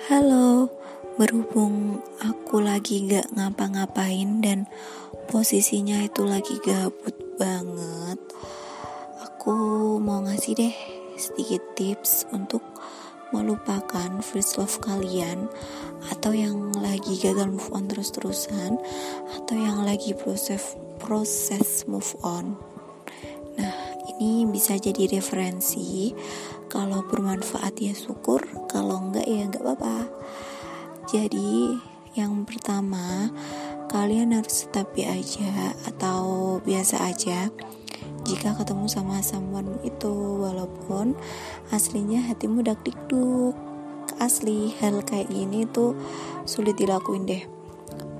Halo, berhubung aku lagi gak ngapa-ngapain dan posisinya itu lagi gabut banget, aku mau ngasih deh sedikit tips untuk melupakan first love kalian atau yang lagi gagal move on terus-terusan atau yang lagi proses proses move on. Ini bisa jadi referensi kalau bermanfaat ya syukur kalau enggak ya enggak apa-apa. Jadi yang pertama kalian harus tetap aja atau biasa aja jika ketemu sama someone itu walaupun aslinya hatimu dak dikduk asli hal kayak gini tuh sulit dilakuin deh.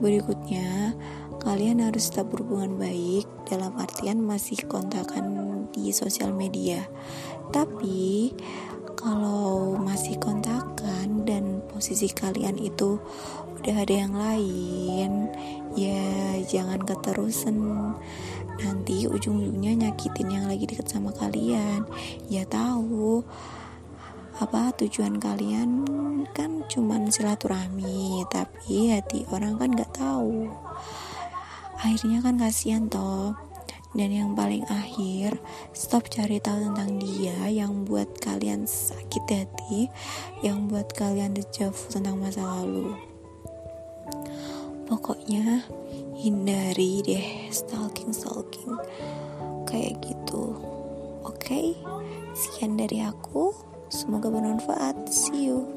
Berikutnya kalian harus tetap berhubungan baik dalam artian masih kontakan di sosial media tapi kalau masih kontakan dan posisi kalian itu udah ada yang lain, ya jangan keterusan. Nanti ujung-ujungnya nyakitin yang lagi deket sama kalian. Ya tahu apa tujuan kalian kan cuman silaturahmi, tapi hati orang kan nggak tahu. Akhirnya kan kasihan toh dan yang paling akhir, stop cari tahu tentang dia yang buat kalian sakit hati, yang buat kalian dejavu tentang masa lalu. Pokoknya hindari deh stalking-stalking kayak gitu. Oke, okay? sekian dari aku. Semoga bermanfaat. See you.